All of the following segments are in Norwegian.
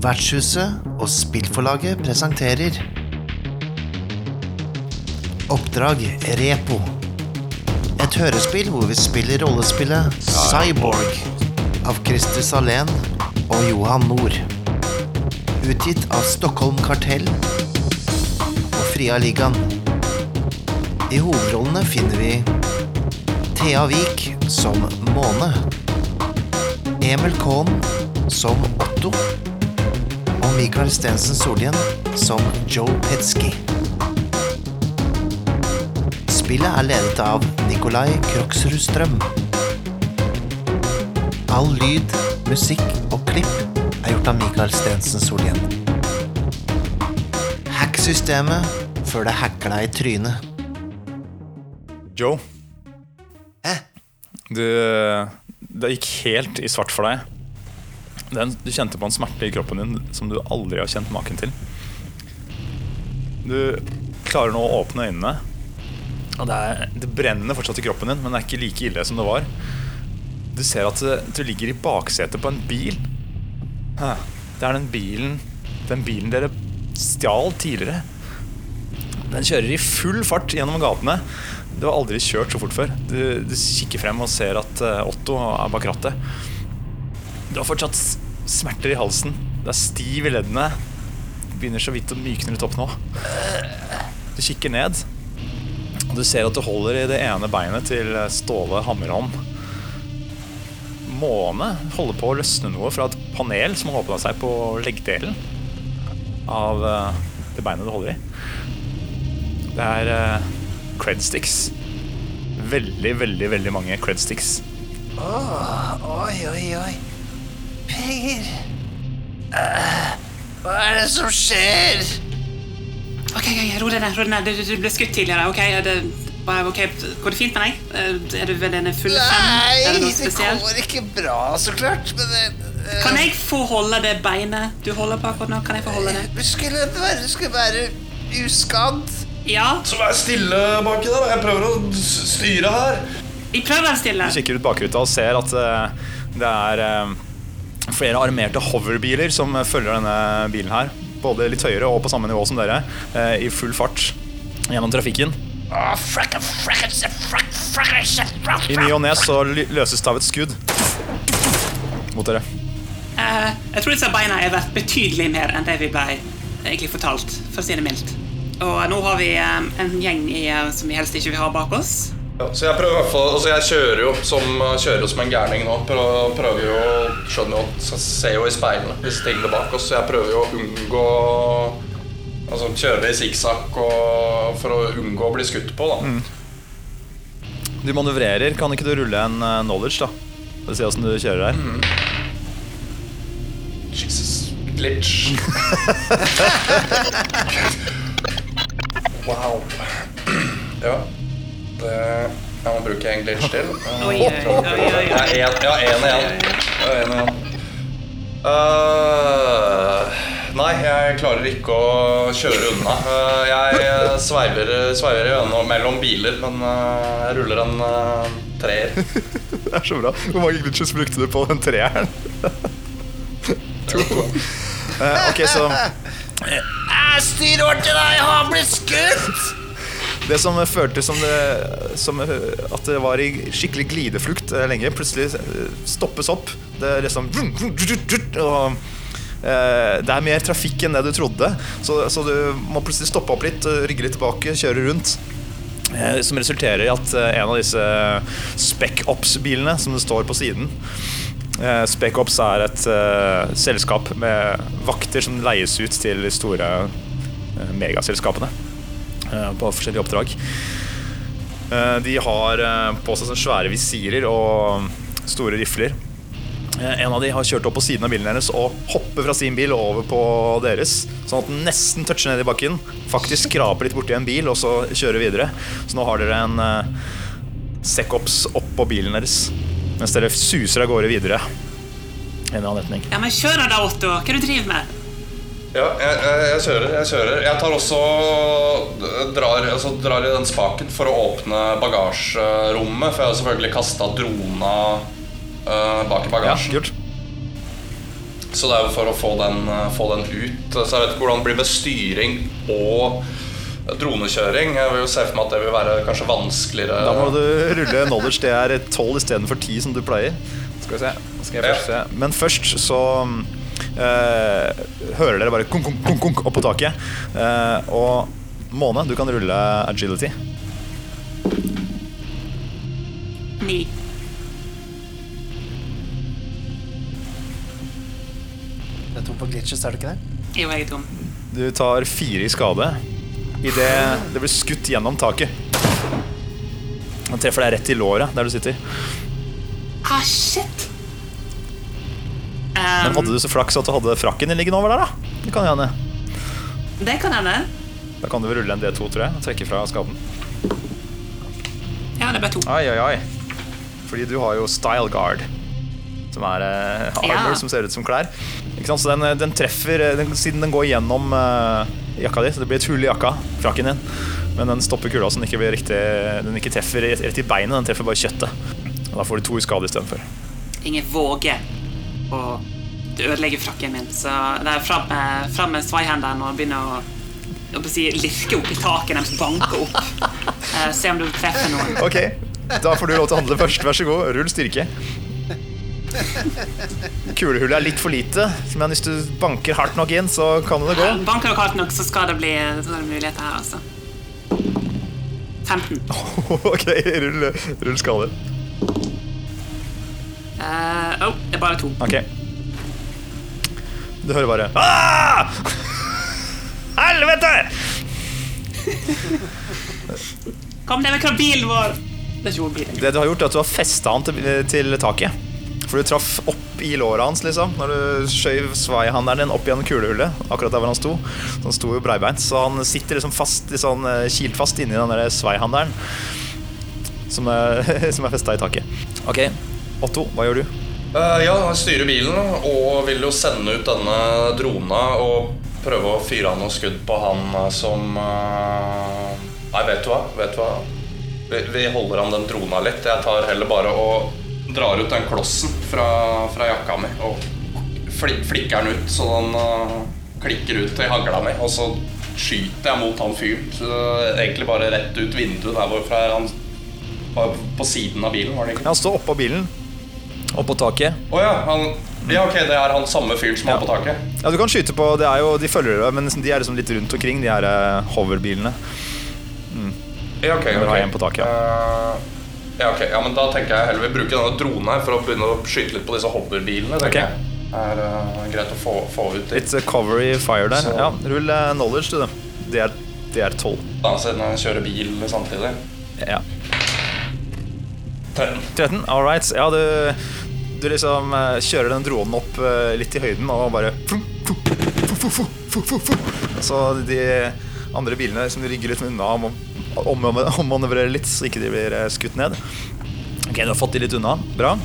Vertshuset og spillforlaget presenterer Oppdrag Repo. Et hørespill hvor vi spiller rollespillet Cyborg av Christer Salén og Johan Nord. Utgitt av Stockholm Kartell og Fria Ligaen. I hovedrollene finner vi Thea Vik som Måne. Emil Kohn som Otto. Og Mikael Stensen Solien som Joe Petsky. Spillet er ledet av Nikolai Kroksrud Strøm. All lyd, musikk og klipp er gjort av Mikael Stensen Solien. Hack systemet før det hacker deg i trynet. Joe, Hæ? du, det gikk helt i svart for deg. Den, du kjente på en smerte i kroppen din som du aldri har kjent maken til. Du klarer nå å åpne øynene. Og det, er, det brenner fortsatt i kroppen din, men det er ikke like ille som det var. Du ser at du, du ligger i baksetet på en bil. Det er den bilen Den bilen dere stjal tidligere. Den kjører i full fart gjennom gatene. Du har aldri kjørt så fort før. Du, du kikker frem og ser at eh, Otto er bak rattet. Du har fortsatt smerter i halsen. Det er stiv i leddene. Du Begynner så vidt å mykne litt opp nå. Du kikker ned, og du ser at du holder i det ene beinet til Ståle Hammerhånd. Måne holder på å løsne noe fra et panel som har åpna seg på leggdelen av eh, det beinet du holder i. Det er credsticks. Veldig, veldig, veldig mange credsticks. Oi, oi, oi. Penger. Uh, hva er det som skjer? Ok, ro deg ned. ro deg ned. Du, du ble skutt tidligere. ok? Er det, okay. ok, Går det fint med deg? Eh, Er du ved denne fulle fem? Det Nei, det går ikke bra, så klart. Men det, uh... Kan jeg få holde det beinet du holder på akkurat nå? Kan jeg få holde det? Du skulle være, du skulle være uskadd. Ja, Så vær stille baki der. Jeg prøver å styre her. vi prøver å være stille. Du kikker ut bakruta og ser at uh, det er uh, flere armerte hoverbiler som følger denne bilen her. Både litt høyere og på samme nivå som dere, uh, i full fart gjennom trafikken. Frakka. I ny og ne så løses det av et skudd mot dere. Uh, jeg tror disse beina er verdt betydelig mer enn det vi ble egentlig fortalt, for å si det mildt. Og nå har vi eh, en gjeng i, eh, som vi helst ikke vil ha bak oss. Ja, så jeg prøver i hvert fall Altså jeg kjører jo som, kjører som en gærning nå. Prøver, prøver jo Skjønner jo ser jo i speilene hvis det bak oss. Så jeg prøver jo å unngå Altså kjøre i sikksakk for å unngå å bli skutt på, da. Du manøvrerer. Kan ikke du rulle en eh, knowledge, da? For å se åssen du kjører her. Jesus. Glitch. wow. Ja. Det Ja, nå bruker jeg en glitch til. Oi, oi, oi, oi. Ja, en, igjen. Igjen. Øh, nei, jeg klarer ikke å kjøre unna. Uh, jeg sveiver, sveiver gjennom mellom biler, men uh, jeg ruller en uh, treer. Det er så bra. Hvor mange glitches brukte du på den treeren? to. Uh, ok, så Jeg styr over til deg, jeg har blitt skutt! Det som føltes som, som eh, at det var i skikkelig glideflukt eh, lenge, plutselig eh, stoppes opp. Det er liksom og, eh, Det er mer trafikk enn det du trodde, så, så du må plutselig stoppe opp litt, eh, rygge litt tilbake, kjøre rundt. Eh, Som resulterer i at eh, en av disse Spec Ops-bilene som det står på siden eh, Spec Ops er et uh, selskap med vakter som leies ut til de store uh, megaselskapene uh, på forskjellige oppdrag. De har på seg svære visirer og store rifler. En av de har kjørt opp på siden av bilen deres og hopper fra sin bil og over på deres. Sånn at den nesten toucher ned i bakken. Faktisk skraper litt borti en bil og så kjører videre. Så nå har dere en uh, Secops oppå bilen deres. Mens dere suser av gårde videre. I en annen retning. Ja, men kjør da, Otto. Hva er du driver med? Ja, jeg, jeg, jeg kjører. Jeg kjører Jeg tar også drar, altså, drar i den spaken for å åpne bagasjerommet. For jeg har selvfølgelig kasta drona uh, bak i bagasjen. Ja, kult. Så det er jo for å få den, eh, få den ut. Så jeg vet ikke hvordan det blir med styring og dronekjøring. Jeg vil jo se for meg at det vil være kanskje vanskeligere. Da må du rulle knowledge. Det er 12 istedenfor 10 som du pleier. Skal vi se. Skal jeg først se. Men først så eh, hører dere bare kunk, kunk, kunk, kunk opp på taket. Eh, og Måne, du kan rulle agility. Ni. Det er tom på glitches, er det ikke det? Jo, jeg er tom. Du tar fire i skade idet det blir skutt gjennom taket. Han treffer deg rett i låret der du sitter. Ah, shit! Men Um, hadde du så flaks at du hadde frakken din liggende over der, da? Det kan hende. det kan hende. Da kan du rulle en D2, tror jeg, og trekke fra skaden. Ja, det ble to. Ai, ai, ai. Fordi du har jo Style Guard, som er uh, armor Ja. som ser ut som klær. Så den, eh, den treffer eh, den, Siden den går gjennom eh, jakka di, så det blir et hull i jakka, frakken din. Men den stopper kula så den ikke, blir riktig, den ikke treffer rett i beinet, den treffer bare kjøttet. Og da får du to i skade istedenfor. Ingen våger å ødelegge frakken min, så det er fram med, fram med svaihendene og begynne å, å si, lirke opp i taket den banke opp. Eh, se om du treffer noen. Ok, da får du lov til å handle først. Vær så god, rull styrke. Kulehullet er litt for lite, men hvis du banker hardt nok inn, så kan det gå. Banker dere hardt nok, så skal det bli så det muligheter her, altså. 15. Ok, rull, rull skade. Uh, oh, det er bare to. Ok. Du hører bare ah! Helvete! Kom deg vekk fra bilen vår! Det. Det du har gjort, er at du har festa han til, til taket. For du traff opp i låret hans, liksom. Når du skjøv svaihandelen din opp gjennom kulehullet. Akkurat der hvor han sto. Så han sto jo breibeint. Så han sitter liksom fast, litt sånn eh, kilt fast inni den der svaihandelen. Som er, som er festa i taket. Ok, Otto, hva gjør du? Uh, ja, jeg styrer bilen og vil jo sende ut denne drona og prøve å fyre av noen skudd på han eh, som uh... Nei, vet du hva? Vet du hva? Vi, vi holder an den drona litt. Jeg tar heller bare og drar ut den klossen fra, fra jakka mi og fli, flikker den ut så den uh, klikker ut til hagla mi. Og så skyter jeg mot han fyren. Så Egentlig bare rett ut vinduet der hvorfra han var på siden av bilen, var det ikke? Han står oppå bilen. Oppå taket. Å ja, han, ja, ok, det er han samme fyren som Ja. er på taket. Ja, du kan skyte på Det er jo, De følger deg, men de er liksom litt rundt omkring, de her eh, hoverbilene. Ja, ok, okay. har en på taket, Eh, ja, ok, ja, men da tenker jeg heller vi bruker denne dronen her for å begynne å skyte litt på disse hoverbilene. tenker Ok. jeg. Er uh, greit å få, få ut dit. It's a cover fire der. Så- Ja, Rull uh, knowledge, du. Det er, det er 12. Da, siden jeg kjører bil samtidig. Ja. 13. 13, all right. Ja, du, du liksom uh, kjører den dronen opp uh, litt i høyden og bare. Så de andre bilene som de rygger litt unna om, om, ommanøvrerer litt, så ikke de blir eh, skutt ned. Ok, du har fått de litt unna. Bra.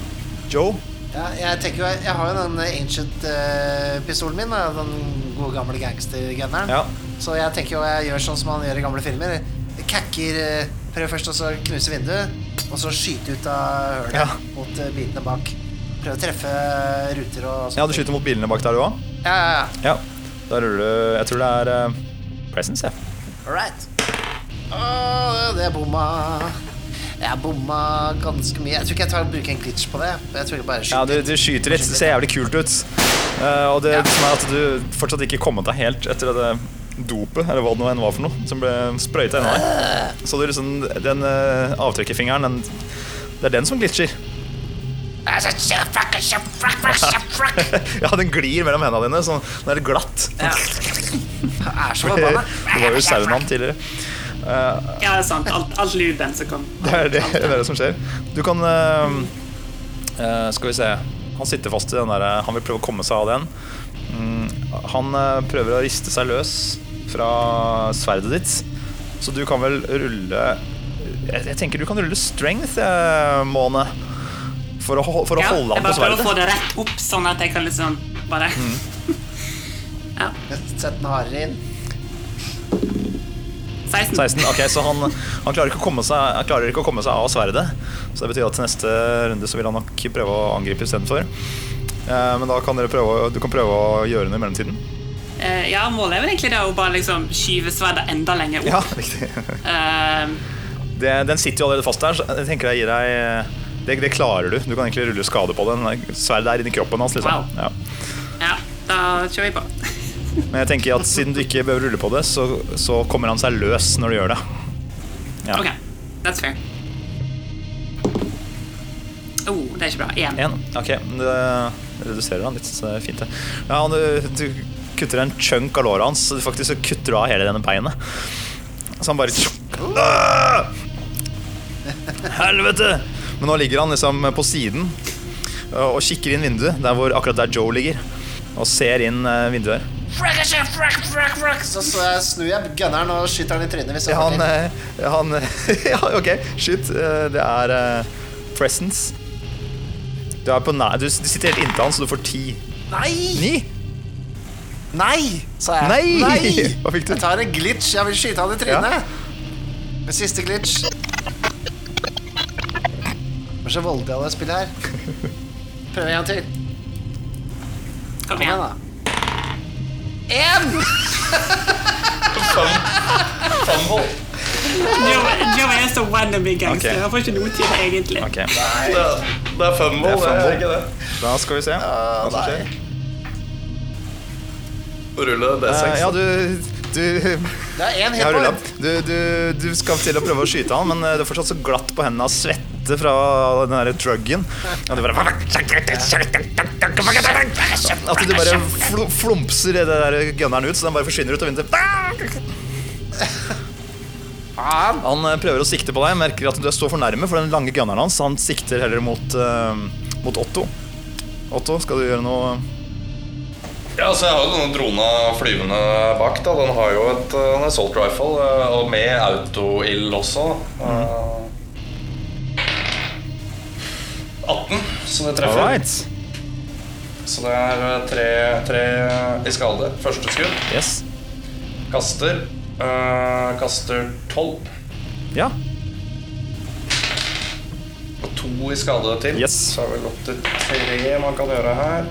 Joe? Ja, jeg tenker jo, jeg har jo den ancient-pistolen min, den gode gamle gangstergunneren. Ja. Så jeg tenker jo jeg gjør sånn som man gjør i gamle filmer. Kakker eh, Prøver først å knuse vinduet, og så skyte ut av hølet Ja. mot eh, bilene bak. Prøve å treffe ruter og sånt. ja, du skyter mot bilene bak der, du òg? Ja, ja, ja. Ja. Da ruller du Jeg tror det er uh, presence, jeg. All right. Åh, det er bomma. Jeg bomma ganske mye. Jeg tror ikke jeg tar, bruker en glitch på det. Jeg tror jeg bare Ja, du, du skyter litt. Det ser jævlig kult ut. Uh, og det Ja. som er at du fortsatt ikke kommet deg helt etter det dopet, eller hva det nå enn var for noe, som ble sprøyta inn i deg. Så du liksom, den uh, avtrekkerfingeren, den, det er den som glitcher. ja, den glir mellom hendene dine, sånn, den er glatt. Jeg er så det var jo saunaen tidligere. Eh, Ja, det er sant. Alt, alt luden som kom. Det er det, det er det som skjer. Du kan uh, uh, Skal vi se. Han sitter fast i den der Han vil prøve å komme seg av den. Mm, han prøver å riste seg løs fra sverdet ditt. Så du kan vel rulle Jeg, jeg tenker du kan rulle strength, Måne. For å, for å Ja, holde jeg han på bare prøver å få det rett opp, sånn at jeg kan liksom bare Ja. Sett den hardere inn. 16. 16, ok, Så han, han, klarer seg, han klarer ikke å komme seg av sverdet. Så det betyr at til neste runde så vil han nok prøve å angripe istedenfor. Eh, men da kan dere prøve, du kan prøve å gjøre noe i mellomtiden. Eh, ja, målet er vel egentlig det å bare liksom skyve sverdet enda lenger opp. Ja, riktig. Eh, Det, den sitter jo allerede fast der, så jeg tenker jeg gir deg det, det klarer du. Du kan egentlig rulle skade på den. Sverdet er inni kroppen hans. liksom Wow. ja. ja, da kjører vi på. Men jeg tenker at siden du ikke behøver rulle på det, så, så kommer han seg løs når du gjør det. Ja. Ok, that's fair. Oh, det er ikke bra. Én. En. Ok, det reduserer han litt, så det er fint det. Ja, du, du kutter en chunk av låret hans, så du faktisk så kutter du av hele denne beinet. Så han bare! Helvete! Men nå ligger han liksom på siden og kikker inn vinduet, der hvor akkurat der Joe ligger. Og ser inn eh, vinduet her. Så, så snur jeg gunneren og skyter han i trynet. Hvis jeg han, til. eh, han Ja, ok, shit. eh, Det er eh, presence. Du, er på nær, du, du sitter helt inntil han, så du får ti. Nei! Ni? Nei! sa jeg. Nei! Hva fikk du? Jeg tar en glitch. Jeg vil skyte han i trynet. Med siste glitch. Det er så voldelig av det spillet her. Prøv en gang til. Kom igjen. da. Én! Fumble. Joe er så wannabe gangster. Okay. Han får ikke noe tid, egentlig. Okay. Det, det er fumble, Det er det er ikke det. Da skal vi se hva som skjer. Rulle D6. Uh, ja, du, du er. Du, du, du skal til å prøve å skyte han, men eh, det er fortsatt så glatt på hendene av svette fra den der truggen. Og du bare At du bare fl flumpser det der gunneren ut, så den bare forsvinner ut av vinduet. Han eh, prøver å sikte på deg, merker at du står for nærme for den lange gunneren hans. Han sikter heller mot, uh, mot Otto. Otto, skal du gjøre noe Ja, så Jeg har jo denne drona flyvende bak. da Den har jo et en assault rifle, og med autoild også. Uh, 18, så det treffer. All right. Så det er eh, tre, tre i skade. Første skudd. Yes. Kaster. Uh, kaster 12. Ja. Og to i skade til. Yes. Så er vel opp til tre man kan gjøre her.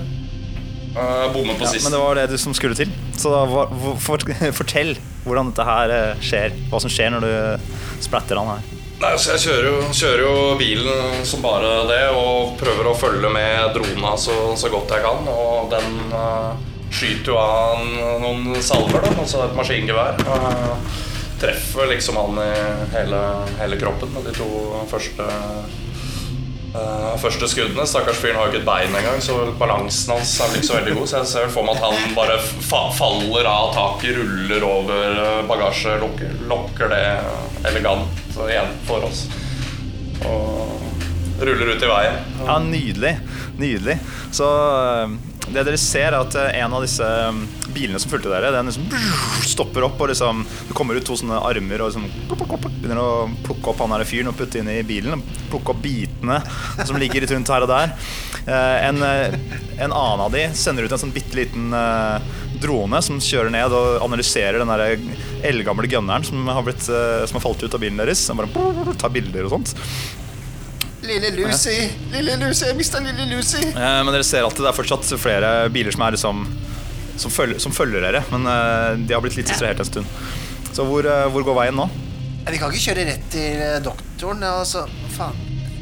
Uh, Bomme på ja. sist. Men det var det du som skulle til. Så da, for, for, fortell hvordan dette her eh, skjer. Hva som skjer når du splatter han her. Nei, så Jeg kjører jo, kjører jo bilen som bare det og prøver å følge med drona så, så godt jeg kan. Og den uh, skyter jo av noen salver, da, altså et maskingevær. Uh, treffer liksom han i hele, hele kroppen med de to første uh, første skuddene. Stakkars fyren har jo ikke et bein engang, så balansen hans er ikke så veldig god. Så jeg ser for meg at han bare fa faller av taket, ruller over eh, bagasje, lukker, lokker det elegant igjen for oss. Og ruller ut i veien. Ja, Nydelig. Nydelig. Så øh, det dere ser, er at øh, en av disse øh, bilene som fulgte dere, den liksom stopper opp, og liksom det kommer ut to sånne armer og liksom begynner å plukke opp han her fyren og putte inn i bilen. og Plukke opp bitene som ligger litt rundt her og der. Eh, En, en annen av de sender ut en sånn bitte liten drone som kjører ned og analyserer den der eldgamle gunneren som har, blitt, øh, som har falt ut av bilen deres. Den bare tar bilder og sånt. Lille Lucy. Lille Lucy. Jeg mista lille Lucy. Eh, Men dere ser at det er fortsatt flere biler som er liksom Som følger, som følger dere, men eh, de har blitt litt distrahert en stund. Så hvor, eh, hvor går veien nå? Vi kan ikke kjøre rett til eh, doktoren. Altså, faen.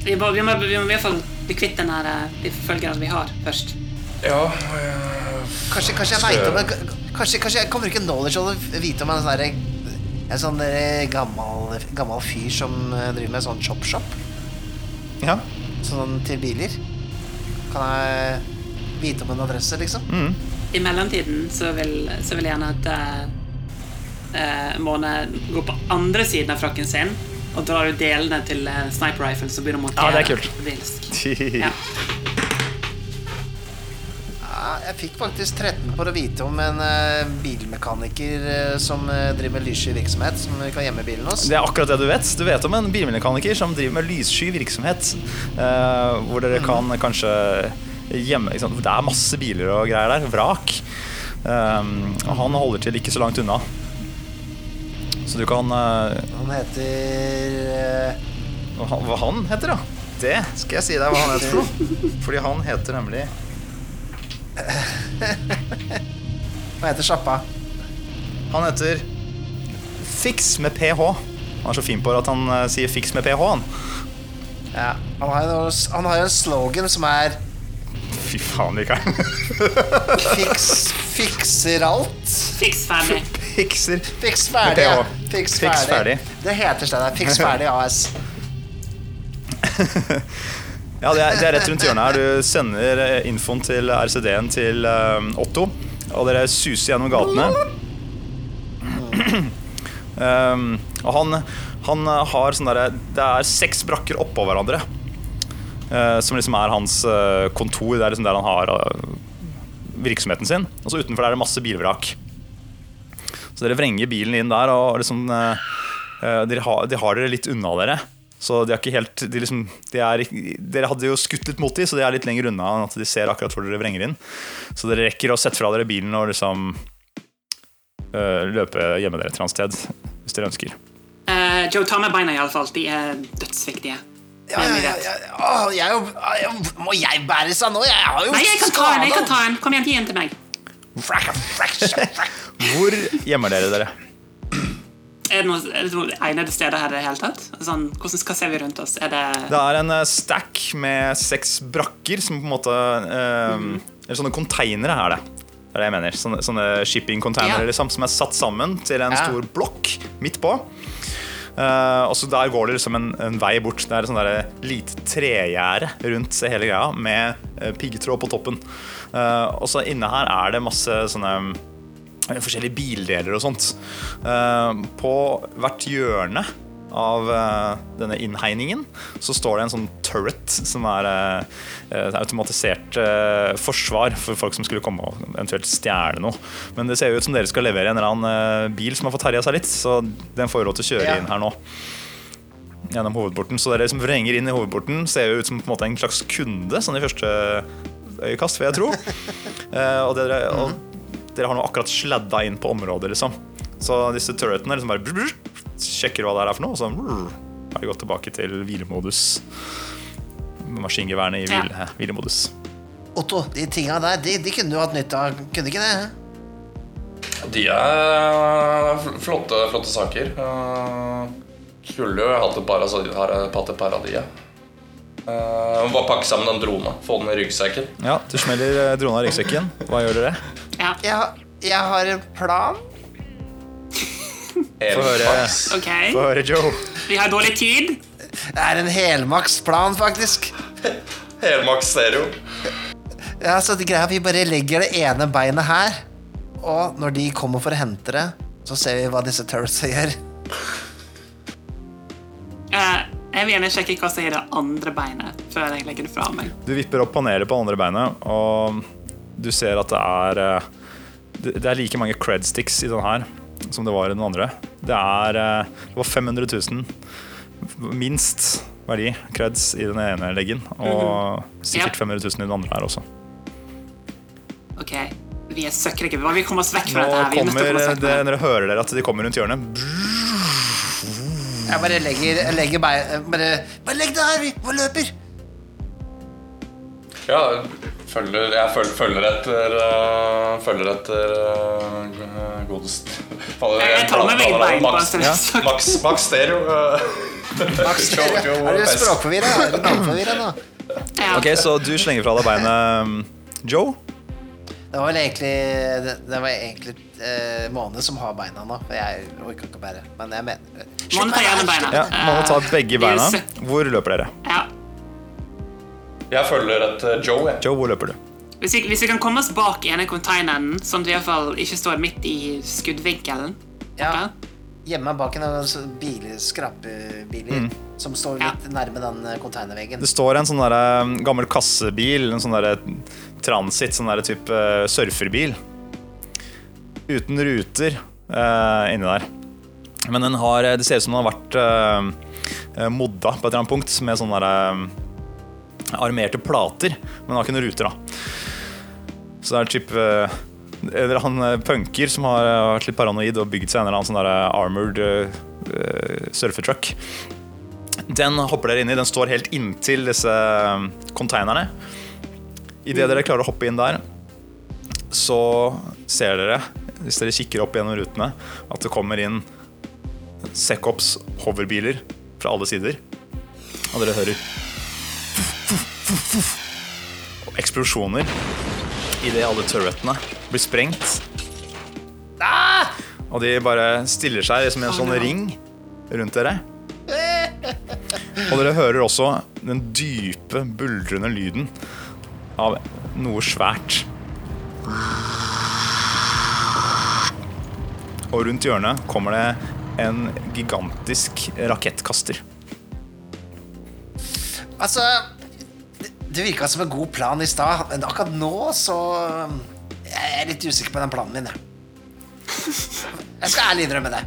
Vi, må, vi, må, vi må i hvert fall bli kvitt den her, eh, de følgerne vi har, først. Ja, eh, Kanskje, kanskje jeg veit om det kanskje, kanskje jeg kan bruke knowledge og vite om en sånn en sånn derre gammel, gammel fyr som eh, driver med sånn chop-shop Ja. sånn til biler. Kan jeg vite om en adresse, liksom? Mm. I mellomtiden så vil, så vil jeg gjerne at eh, eh, Måne går på andre siden av frakken sin og drar ut delene til uh, sniper rifle så begynner å montere. Ja, det er kult. Vilsk. Ja. Jeg fikk faktisk 13 på å vite om en uh, bilmekaniker uh, som eh, driver med lyssky virksomhet, som vi kan gjemme bilen hos. Det er akkurat det du vet. Du vet om en bilmekaniker som driver med lyssky virksomhet. hvor dere kan kanskje gjemme? Det er masse biler og greier der. Vrak. Um, og han holder til ikke så langt unna. Så du kan Han heter Hva han heter, da? Det skal jeg si deg hva han heter. Fordi han heter nemlig Hva heter sjappa? Han heter Fix med ph. Han er så fin på det at han uh, sier Fix med ph. Han. Ja, han har jo noe- han har jo en slogan som er Fy faen, Mikael. Fiks, fikser alt. Fiks ferdig. Fikser. Fiks ferdig. Ja. Fiks Fiks ferdig. ferdig. Det heter stedet. Fiks ferdig AS. Ja, det er, det er rett rundt hjørnet her. Du sender eh, infoen til RCD-en til eh, Otto, og dere suser gjennom gatene. Um, og han, han har sånn derre Det er seks brakker oppå hverandre. Uh, som liksom er hans uh, kontor. Det er liksom der han har uh, virksomheten sin. Og så utenfor der er det masse bilvrak. Så dere vrenger bilen inn der, og liksom dere har, de har dere litt unna dere. Så de er ikke helt de liksom, de er, Dere hadde jo skutt litt mot dem, så de er litt lenger unna enn at de ser akkurat hvor dere vrenger inn. Så dere rekker å sette fra dere bilen og liksom øh, løpe hjemme dere et eller annet sted. Hvis dere ønsker. Uh, Joe, ta med beina, iallfall. De er dødsviktige. Ja, ja, ja, ja. Jo- jeg, må jeg bæres av nå? Jeg har jo Nei, jeg kan ta den. jeg kan ta den. Kom igjen, gi den til meg. Hvor gjemmer dere dere? Er det noe, er det noe egnede steder her i det hele tatt? Sånn, hvordan, hva ser vi rundt oss? Er det Det er en eh, stack med seks brakker som på en måte eh, Eller sånne konteinere er det. Det er det jeg mener. Sånne, sånne shipping-containere Ja. liksom, som er satt sammen til en Ja. stor blokk midt på. Uh, og så Der går det liksom en, en vei bort. Det er et der lite tregjerde rundt hele greia med uh, piggtråd på toppen. Uh, og så inne her er det masse sånne eh, forskjellige bildeler og sånt. Eh, på hvert hjørne av eh, denne innhegningen så står det en sånn turret som er eh, et automatisert eh, forsvar for folk som skulle komme og eventuelt stjele noe. Men det ser jo ut som dere skal levere en eller annen eh, bil som har fått herja seg litt, så den får jo råd til å kjøre inn her nå. Gjennom hovedporten. Så dere som vrenger inn i hovedporten, ser jo ut som på en en slags kunde, sånn i første øyekast, vil jeg tro. Og og, dere, og dere har nå akkurat sladda inn på området, liksom. Så disse turretene liksom bare brr, brr, sjekker hva det er for noe, og så brr, har de gått tilbake til hvilemodus. Maskingeværene i Ja. hvilemodus. Otto, de tinga der, de, de kunne du hatt nytte av. Kunne ikke det? De er flotte, flotte saker. Eh, skulle jo hatt et par av så- har Eh, Bare pakke sammen den drona, få den i ryggsekken. Ja, du smeller eh, drona i ryggsekken. Hva gjør dere? Ja, Jeg, jeg har en plan. Få høre. okay. Få høre, Joe. Vi har dårlig tid. Det er en helmaksplan, faktisk. Helmaks stereo. Ja, så det greia, Vi bare legger det ene beinet her, og når de kommer for å hente det, så ser vi hva disse turretsa gjør. Eh, jeg vil gjerne sjekke hva som er det andre beinet, før jeg legger det fra meg. Du vipper opp panelet på andre beinet, og du ser at det er eh, Det er like mange cred sticks i den her som det var i den andre. Det er eh, Det var 500 000 minst verdi creds i den ene leggen, og sikkert Ja. 500 000 i den andre her også. OK. Vi er søkkrike. Vi kommer oss vekk fra dette. her. Vi er nødt til å kommer komme oss det, vekk fra det. Dere hører dere at de kommer rundt hjørnet. Jeg bare legger, jeg legger bein... Bare, bare legg det her, vi! bare løper! Ja, følger, jeg følger, følger etter uh, Følger etter uh, godest Fader, Jeg- jeg tar med begge bein, Max, en ja. Max, Max stereo. uh, Max, Joe er du Pest. språkforvirra? Er du navnforvirra nå? Ja. Ok, Så du slenger fra deg beinet, um, Joe. Det var vel egentlig Det, det var egentlig eh, Måne som har beina nå, for jeg orker ikke å bære. Men jeg mener Måne tar gjerne beina. Ja, Måne tar begge Eh, er beina. Hvor løper dere? Ja. Jeg følger etter Joe. Jeg. Joe, hvor løper du? Hvis vi, hvis vi kan komme oss bak ene containeren, sånn at vi i hvert fall ikke står midt i skuddvinkelen Ja. Hjemme bak en av biler, skrapebiler som står litt nærme den eh, containerveggen. Det står en sånn der, um, gammel kassebil, en sånn der transit, sånn der type uh, surferbil. Uten ruter uh, inni der. Men den har, det ser ut som den har vært uh, modda på et eller annet punkt med sånne der, armerte plater, men den har ikke noen ruter. da. Så det er typ uh, eller han punker som har vært litt paranoid og bygd seg en eller annen sånn der armored uh, surfetruck. Den hopper dere inn i. Den står helt inntil disse konteinerne. containerne. Idet dere klarer å hoppe inn der, så ser dere, hvis dere kikker opp gjennom rutene, at det kommer inn Secops hoverbiler fra alle sider. Og dere hører og eksplosjoner idet alle turretene blir sprengt. Og de bare stiller seg som i en sånn ring rundt dere. Og dere hører også den dype, buldrende lyden av noe svært. Og rundt hjørnet kommer det en gigantisk rakettkaster. Altså Det, virka som en god plan i stad, men akkurat nå så Jeg er litt usikker på den planen min, jeg. Jeg skal ærlig innrømme det.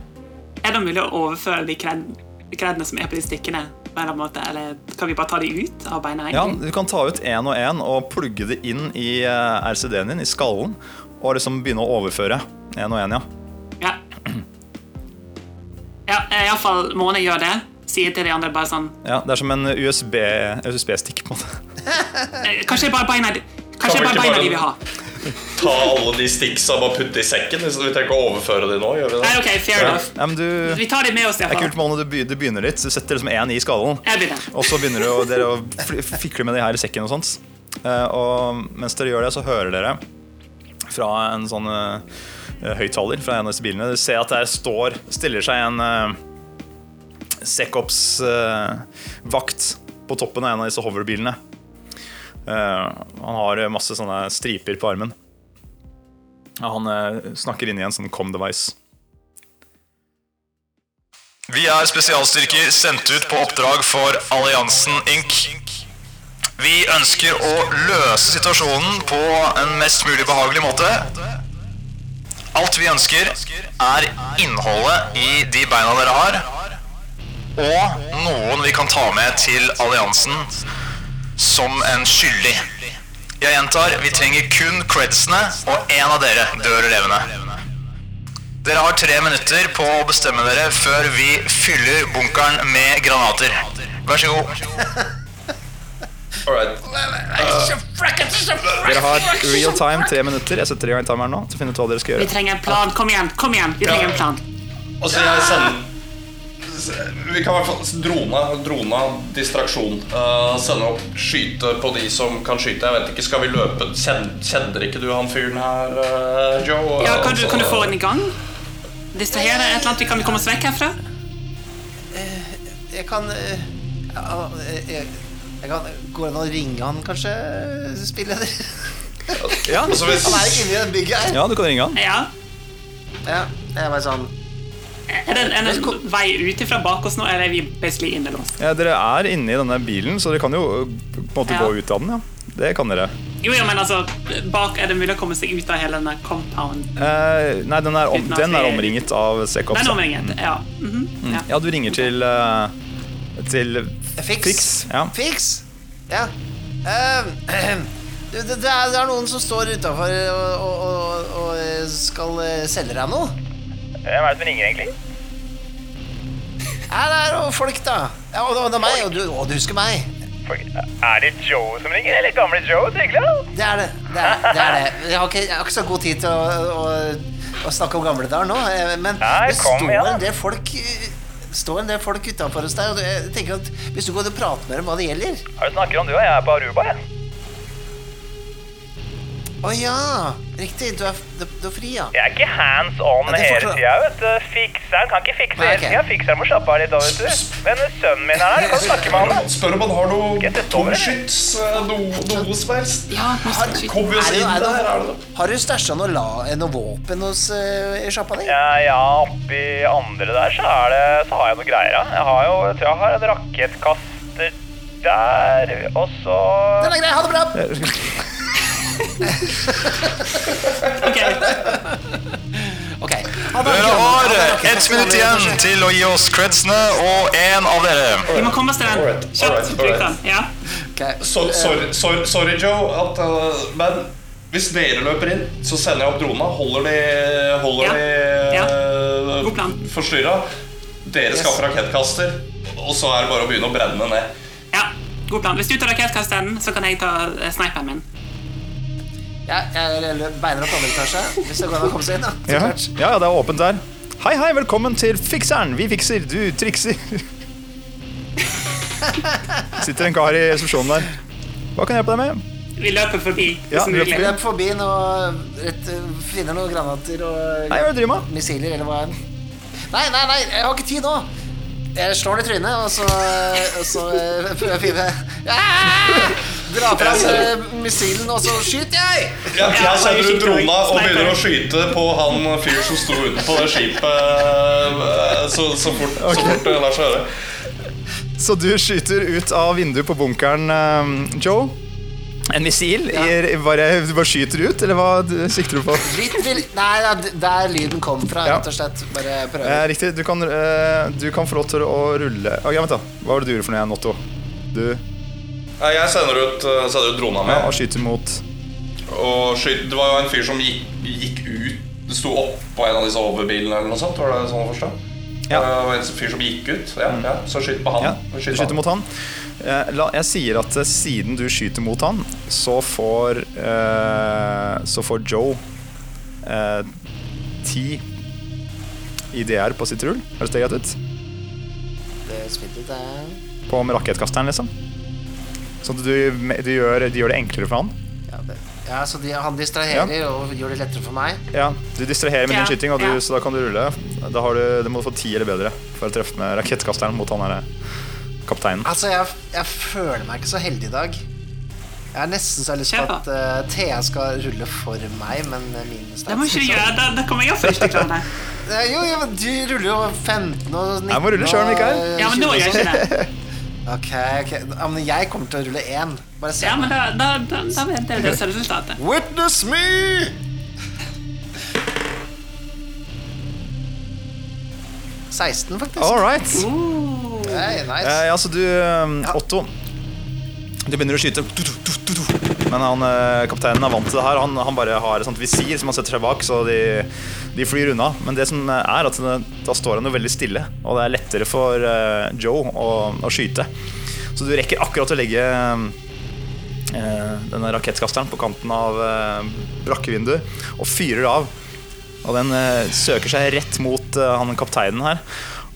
Er det mulig å overføre de kred- kredene som er på de annen måte? Eller kan vi bare ta de ut av beina? Ja. Du kan ta ut én og én og plugge det inn i eh, RCD-en din, i skallen, og liksom begynne å overføre én og én, ja. Ja. Ja, iallfall Måne gjør det. Sier til de andre bare sånn ja. Det er som en USB USB-stikk, på en måte. eh, Kanskje bare beina Kanskje bare beina bare- de vil ha. Ta alle de sticksa og bare putte i sekken. Hvis vi trenger ikke å overføre de nå. gjør vi Nei, ok, fair enough. Ja, men du, Vi tar de med oss, er kult. Mone. Du, be- du begynner litt. Du setter liksom én i skallen. Jeg begynner. Og så begynner du å, dere å fl- fikle med de her i sekken og sånt. Eh, og mens dere gjør det, så hører dere fra en sånn uh, høyttaler fra en av disse bilene Du ser at der står, stiller seg en uh, Sekops eh, vakt på toppen av en av disse hoverbilene. Eh, han har masse sånne striper på armen. Han eh, snakker inn i en sånn com-device. Vi er spesialstyrker sendt ut på oppdrag for Alliansen Inc. Vi ønsker å løse situasjonen på en mest mulig behagelig måte. Alt vi ønsker, er innholdet i de beina dere har, og noen vi kan ta med til alliansen som en skyldig. Jeg gjentar, vi trenger kun credsene, og én av dere dør levende. Dere har tre minutter på å bestemme dere før vi fyller bunkeren med granater. Vær så god. Dere har real time tre minutter. Jeg setter i gang timeren nå til å finne ut hva dere skal gjøre Vi trenger en plan. Kom igjen. kom igjen Vi trenger en plan. Og så jeg sender Vi kan i hvert fall drone, drone distraksjon. Uh, sende opp skyte på de som kan skyte. Jeg vet ikke, Skal vi løpe Kjen- Kjenner ikke du han fyren her, uh, Joe? Ja, kan, du, kan du få den i gang? Distrahere et eller annet? Vi kan vi komme oss vekk herfra? Jeg kan eh, jeg, jeg kan Går det an å ringe han, kanskje? Spilleder? Ja, Han er ikke inni det bygget her. ja du kan ringe han. Ja. Ja, jeg bare sånn Er det, er det en vei ut fra bak oss nå, eller er vi basically innelåst? Ja, dere er inne i denne bilen, så dere kan jo øh, på en måte Ja. gå ut av den. ja. Det kan dere. Jo, ja, men altså, bak er det mulig å komme seg ut av hele denne compound. Eh, nei, den er, om, den er omringet av secops. Den omringen. Ja. mhm, ja. Ja, du ringer til uh, Til Fiks. Fiks. Ja. Fix? Ja. Uh, det, det, er, det er noen som står utafor og, og, og, og skal eh, selge deg noe. Hvem er det som ringer, egentlig? Ja, det er jo folk, da. Ja, og, det er meg, og du, og du husker meg. Er det Joe som ringer, eller gamle Joe? Det er det. det, er, det, er det. Jeg, har ikke, jeg har ikke så god tid til å, å, å snakke om gamle dager nå, eh, men Nei, det kom står ja. en del folk står en del folk utafor hos deg, og jeg tenker at hvis du går og prater med dem hva det gjelder Hva snakker om du og jeg er på Aruba, jeg. Å ja! Riktig. Du er, du, du er fri, ja. Jeg er ikke hands on Ja, det hele forstår- tida, vet du. Fikseren kan ikke fikse Nei, hele ok. tida. Fikseren må slappe av litt, da, vet du. Men sønnen min er her, du kan snakke med han. da. Spør om han har noe Skal over, eller? tomskyts, eh, noe, noe som helst. Ja, Har, mest Kom vi oss er det, inn er der, er det det? har du stæsja noe, la, noe våpen hos uh, i sjappa di? Ja, ja, oppi andre der så, er det, så har jeg noe greier, ja. Jeg har jo, jeg tror jeg har en rakettkaster der, og så... Den er grei, ha det bra! Ok, okay. Dere har Ha ett minutt igjen til å gi oss credsene, og en av dere. Vi må komme oss til den. Kjapt. bruk den. Ja. Sorry, sorry, sorry, Joe, at, uh, men hvis dere løper inn, så sender jeg opp drona. Holder de, holder Ja. de Ja. eh, God plan. forstyrra. Dere Yes. skaffer rakettkaster, og så er det bare å begynne å brenne ned. ja, god plan. Hvis du tar rakettkasteren, så kan jeg ta eh, sniperen min. Ja, jeg beiner opp andre etasje, hvis det går an å komme seg inn. da. Ja, ja, ja, det er åpent der. Hei, hei, velkommen til Fikseren. Vi fikser, du trikser. Sitter en kar i resepsjonen der. Hva kan jeg hjelpe deg med? Vi løper forbi. Ja, vi løper mulig. Løp forbi nå, rett, finner noen granater og Nei, hva er det du med? missiler, eller hva enn. Nei, nei, nei, jeg har ikke tid nå. Jeg slår det i trynet, og så, og så eh, prøver jeg å finne Ah! Dra fra eh, missilen, og så skyter jeg! Ja, Ja, jeg setter ut drona og begynner å skyte på han fyr som sto utenpå det skipet eh, så, så fort, så fort det lar seg gjøre. Så du skyter ut av vinduet på bunkeren, eh, Joe. En missil? I, bare, du bare skyter ut, eller hva du- sikter du på? Litt vil... Nei, ja, der lyden kom fra, Ja. rett og slett. Bare Eh, riktig. Du kan, eh, du kan få lov til å rulle Ok, vent da. Hva var det du gjorde for noe, igjen, Otto? Du Jeg sender ut, eh, sender ut drona ja, med. og skyter mot Og skyter. det var jo en fyr som gikk, gikk ut Det sto oppå en av disse overbilene eller noe sånt. Var det sånn å forstå? Ja. Det var en fyr som gikk ut. Ja, ja. Så skyt på han. Ja, du skyter mot han. Eh, la, jeg sier at eh, siden du skyter mot han, så får eh, Så får Joe eh, ti IDR på sitt rull. Høres det greit ut? Det er. På med rakettkasteren, liksom. At du, du gjør, de gjør det enklere for han. Ja, det. ja, så de, han distraherer og gjør det lettere for meg. Ja, Du distraherer med Ja, din skyting, og du, ja. så da kan du rulle. Da har du, du må få ti eller bedre for å treffe med rakettkasteren mot han derre kapteinen. Altså, jeg, jeg føler meg ikke så heldig i dag. Jeg har nesten så lyst på. at uh, Thea skal rulle for meg, men min stats Det må ikke du gjøre. Da, da kommer jeg først i å her. Jo, jo, men du ruller jo 15 og 19 Jeg må rulle selv, Mikael. Ja, men nå gjør jeg ikke det. Ok, ok. Ja, men jeg kommer til å rulle én. Bare se. Ja, men da, da, da, da vet jeg det som er resultatet. Witness me! «16, faktisk. All right. Uh, Hey, nice. Eh, ja, så du, eh, Otto Du begynner å skyte, du, du, du, du, du. men han, eh, kapteinen er vant til det her. Han, han bare har et sånt visir som han setter seg bak, så de, de flyr unna. Men det som er at da står han jo veldig stille, og det er lettere for eh, Joe å, å skyte. Så du rekker akkurat å legge eh, denne rakettkasteren på kanten av eh, brakkevinduet og fyrer av. Og den søker seg rett mot han kapteinen her.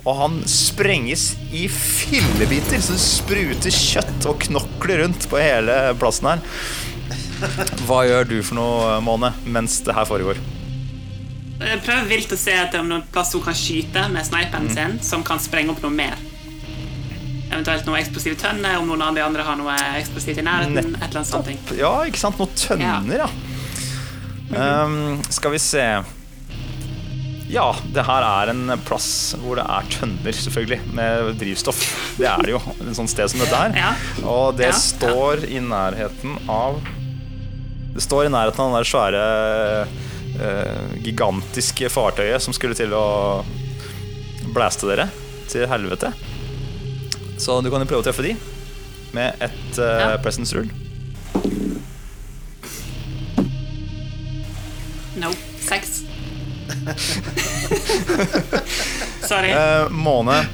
Og han sprenges i fillebiter, så det spruter kjøtt og knokler rundt på hele plassen her. Hva gjør du for noe, Måne, mens det her foregår? Jeg prøver vilt å se etter om noen plass hun kan skyte med sniperen sin, som kan sprenge opp noe mer. Eventuelt noe eksplosivt tønner, om noen av de andre har noe eksplosivt i nærheten. et eller annet sånt. Ja, ikke sant? Noen tønner, ja. Um, skal vi se Ja, det her er en plass hvor det er tønner, selvfølgelig, med drivstoff. Det er det jo. En sånn sted som dette her. Ja. Og det Ja, står i nærheten av Det står i nærheten av den der svære gigantiske fartøyet som skulle til å blæste dere til helvete. Så du kan jo prøve å treffe de med et uh, Ja. presence rule. No. Seks. Sorry. Uh, Måne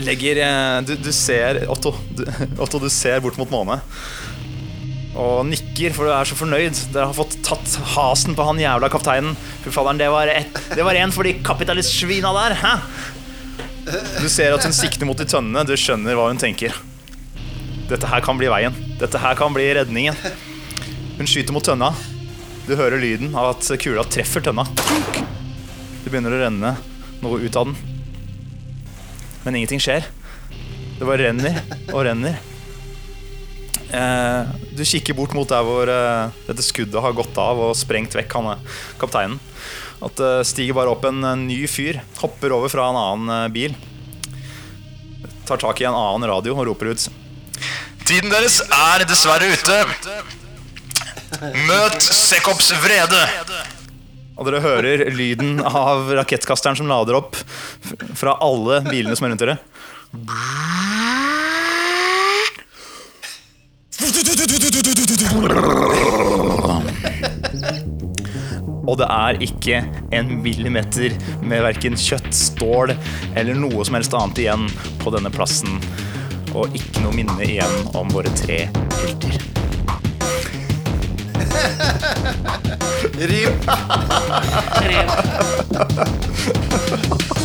legger uh, du, du ser Otto du, Otto, du ser bort mot Måne og nikker, for du er så fornøyd. Dere har fått tatt hasen på han jævla kapteinen. Fy faderen, det var, et, en for de kapitalistsvina der. Hæ? Du ser at hun sikter mot de tønnene. Du skjønner hva hun tenker. Dette her kan bli veien. Dette her kan bli redningen. Hun skyter mot tønna. Du hører lyden av at kula treffer tønna. Det begynner å renne noe ut av den. Men ingenting skjer. Det bare renner og renner. Eh, du kikker bort mot der hvor eh, dette skuddet har gått av og sprengt vekk han eh, kapteinen. At det stiger bare opp en eh, ny fyr, hopper over fra en annen bil. Tar tak i en annen radio og roper ut. Tiden deres er dessverre ute. Møt Sekops vrede. Og dere hører lyden av rakettkasteren som lader opp fra alle bilene som er rundt dere. Og det er ikke en millimeter med verken kjøtt, stål eller noe som helst annet igjen på denne plassen. Og ikke noe minne igjen om våre tre helter. Rip. Rev.